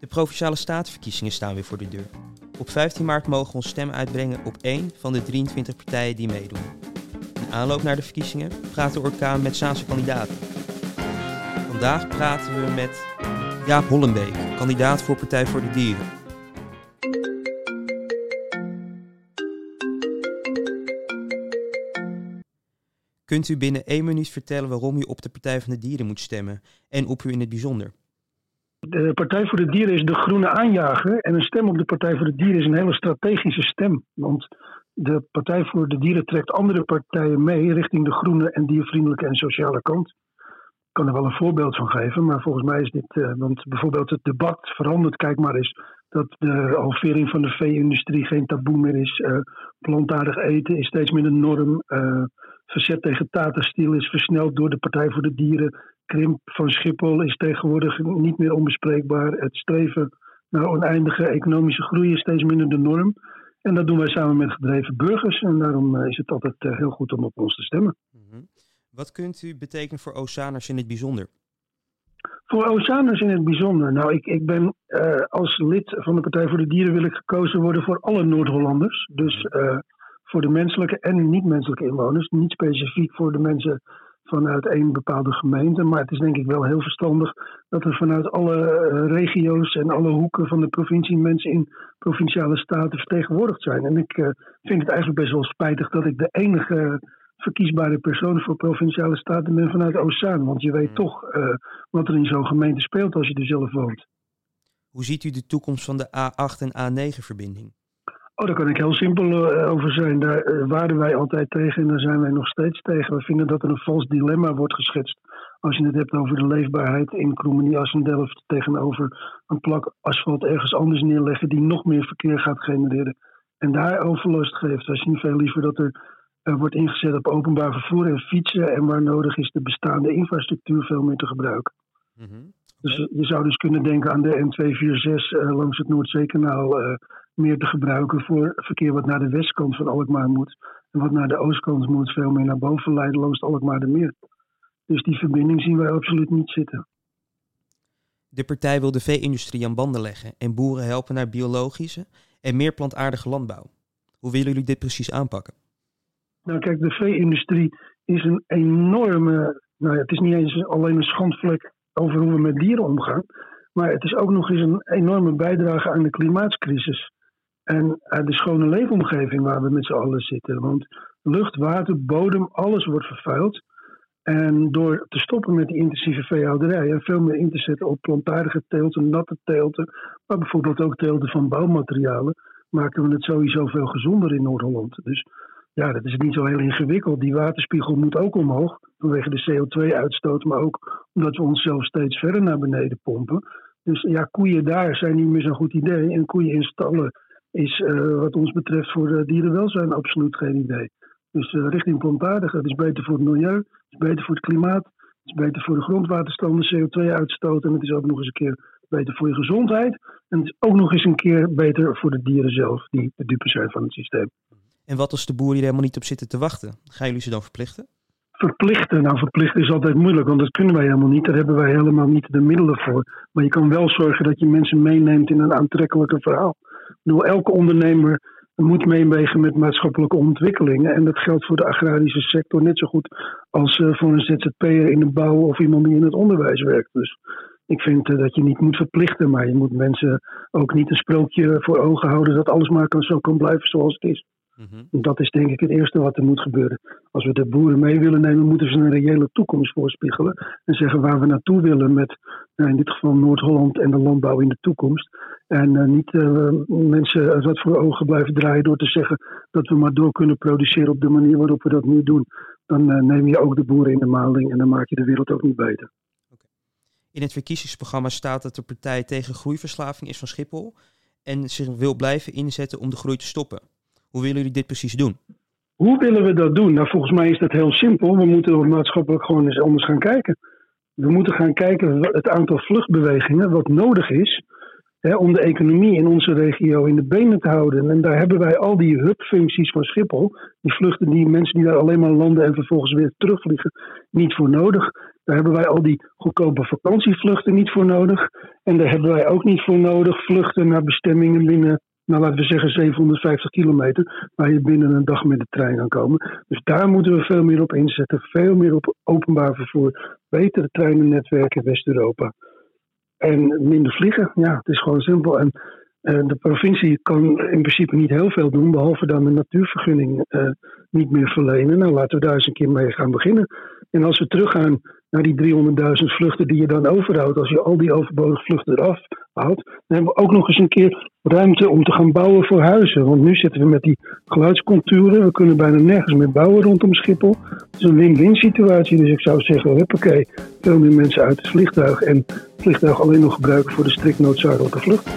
De Provinciale Statenverkiezingen staan weer voor de deur. Op 15 maart mogen we ons stem uitbrengen op één van de 23 partijen die meedoen. In aanloop naar de verkiezingen praat de orkaan met Zaanse kandidaten. Vandaag praten we met Jaap Hollenbeek, kandidaat voor Partij voor de Dieren. Kunt u binnen één minuut vertellen waarom u op de Partij van de Dieren moet stemmen en op u in het bijzonder? De Partij voor de Dieren is de groene aanjager. En een stem op de Partij voor de Dieren is een hele strategische stem. Want de Partij voor de Dieren trekt andere partijen mee richting de groene en diervriendelijke en sociale kant. Ik kan er wel een voorbeeld van geven, maar volgens mij is dit. Uh, want bijvoorbeeld het debat verandert. Kijk maar eens dat de halvering van de vee-industrie geen taboe meer is. Uh, plantaardig eten is steeds minder norm. Uh, verzet tegen tatenstiel is versneld door de Partij voor de Dieren krimp van Schiphol is tegenwoordig niet meer onbespreekbaar. Het streven naar oneindige economische groei is steeds minder de norm. En dat doen wij samen met gedreven burgers. En daarom eh, is het altijd eh, heel goed om op ons te stemmen. Mhm. Wat kunt u betekenen voor Oceaners in het bijzonder? Voor Oceaners in het bijzonder. Nou, ik, ik ben uh, als lid van de Partij voor de Dieren wil ik gekozen worden voor alle Noord-Hollanders. Dus uh, voor de menselijke en niet-menselijke inwoners. Niet specifiek voor de mensen vanuit één bepaalde gemeente. Maar het is denk ik wel heel verstandig dat er vanuit alle eh, regio's en alle hoeken van de provincie mensen in provinciale staten vertegenwoordigd zijn. En ik uh, vind het eigenlijk best wel spijtig dat ik de enige verkiesbare persoon voor provinciale staten ben vanuit Oostzaan. Want je weet hmm. toch uh, wat er in zo'n gemeente speelt als je er zelf woont. Hoe ziet u de toekomst van de A8 en A9-verbinding? Oh, daar kan ik heel simpel uh, over zijn. Daar uh, waren wij altijd tegen en daar zijn wij nog steeds tegen. We vinden dat er een vals dilemma wordt geschetst. Als je het hebt over de leefbaarheid in Kroemenie-Assendelft tegenover een plak asfalt ergens anders neerleggen die nog meer verkeer gaat genereren. En daar overlast geeft. Wij zien veel liever dat er uh, wordt ingezet op openbaar vervoer en fietsen. En waar nodig is de bestaande infrastructuur veel meer te gebruiken. Mm -hmm. Dus je zou dus kunnen denken aan de N246 langs het Noordzeekanaal meer te gebruiken voor verkeer wat naar de westkant van Alkmaar moet. En wat naar de oostkant moet, veel meer naar boven leiden langs Alkmaar de Meer. Dus die verbinding zien wij absoluut niet zitten. De partij wil de vee-industrie aan banden leggen en boeren helpen naar biologische en meer plantaardige landbouw. Hoe willen jullie dit precies aanpakken? Nou kijk, de vee-industrie is een enorme, nou ja, het is niet eens alleen een schandvlek over hoe we met dieren omgaan, maar het is ook nog eens een enorme bijdrage aan de klimaatcrisis. En uh, de schone leefomgeving waar we met z'n allen zitten. Want lucht, water, bodem, alles wordt vervuild. En door te stoppen met die intensieve veehouderij en veel meer in te zetten op plantaardige teelten, natte teelten, maar bijvoorbeeld ook teelten van bouwmaterialen, maken we het sowieso veel gezonder in Noord-Holland. Dus ja, dat is niet zo heel ingewikkeld. Die waterspiegel moet ook omhoog vanwege de CO2-uitstoot, maar ook omdat we onszelf steeds verder naar beneden pompen. Dus ja, koeien daar zijn niet meer zo'n goed idee. En koeien in stallen is uh, wat ons betreft voor de dierenwelzijn absoluut geen idee. Dus uh, richting plantaardig, het is beter voor het milieu, is beter voor het klimaat, is beter voor de grondwaterstand, de CO2-uitstoot en het is ook nog eens een keer beter voor je gezondheid. En het is ook nog eens een keer beter voor de dieren zelf, die de dupe zijn van het systeem. En wat als de boeren hier helemaal niet op zitten te wachten? Gaan jullie ze dan verplichten? Verplichten, nou verplichten is altijd moeilijk, want dat kunnen wij helemaal niet. Daar hebben wij helemaal niet de middelen voor. Maar je kan wel zorgen dat je mensen meeneemt in een aantrekkelijker verhaal. Bedoel, elke ondernemer moet meewegen met maatschappelijke ontwikkelingen. En dat geldt voor de agrarische sector net zo goed als uh, voor een ZZP'er in de bouw of iemand die in het onderwijs werkt. Dus ik vind uh, dat je niet moet verplichten, maar je moet mensen ook niet een sprookje voor ogen houden dat alles maar kan, zo kan blijven zoals het is. Mm-hmm. Dat is denk ik het eerste wat er moet gebeuren. Als we de boeren mee willen nemen, moeten ze een reële toekomst voorspiegelen. En zeggen waar we naartoe willen met nou in dit geval Noord-Holland en de landbouw in de toekomst. En uh, niet uh, mensen wat voor ogen blijven draaien door te zeggen dat we maar door kunnen produceren op de manier waarop we dat nu doen. Dan uh, neem je ook de boeren in de maling en dan maak je de wereld ook niet beter. Okay. In het verkiezingsprogramma staat dat de partij tegen groeiverslaving is van Schiphol en zich wil blijven inzetten om de groei te stoppen. Hoe willen jullie dit precies doen? Hoe willen we dat doen? Nou, volgens mij is dat heel simpel. We moeten maatschappelijk gewoon eens anders gaan kijken. We moeten gaan kijken het aantal vluchtbewegingen wat nodig is om de economie in onze regio in de benen te houden. En daar hebben wij al die hubfuncties van Schiphol, die vluchten, die mensen die daar alleen maar landen en vervolgens weer terugvliegen, niet voor nodig. Daar hebben wij al die goedkope vakantievluchten niet voor nodig. En daar hebben wij ook niet voor nodig vluchten naar bestemmingen binnen, nou laten we zeggen 750 kilometer, waar je binnen een dag met de trein kan komen. Dus daar moeten we veel meer op inzetten, veel meer op openbaar vervoer, betere treinennetwerken in West-Europa. En minder vliegen, ja, het is gewoon simpel. En uh, de provincie kan in principe niet heel veel doen, behalve dan de natuurvergunning uh, niet meer verlenen. Nou, laten we daar eens een keer mee gaan beginnen. En als we teruggaan naar die 300.000 vluchten die je dan overhoudt, als je al die overbodige vluchten eraf houdt, dan hebben we ook nog eens een keer ruimte om te gaan bouwen voor huizen. Want nu zitten we met die geluidscontouren, we kunnen bijna nergens meer bouwen rondom Schiphol. Het is een win-win situatie, dus ik zou zeggen, huppakee, veel meer mensen uit het vliegtuig en vliegtuig alleen nog gebruiken voor de strikt noodzakelijke vlucht.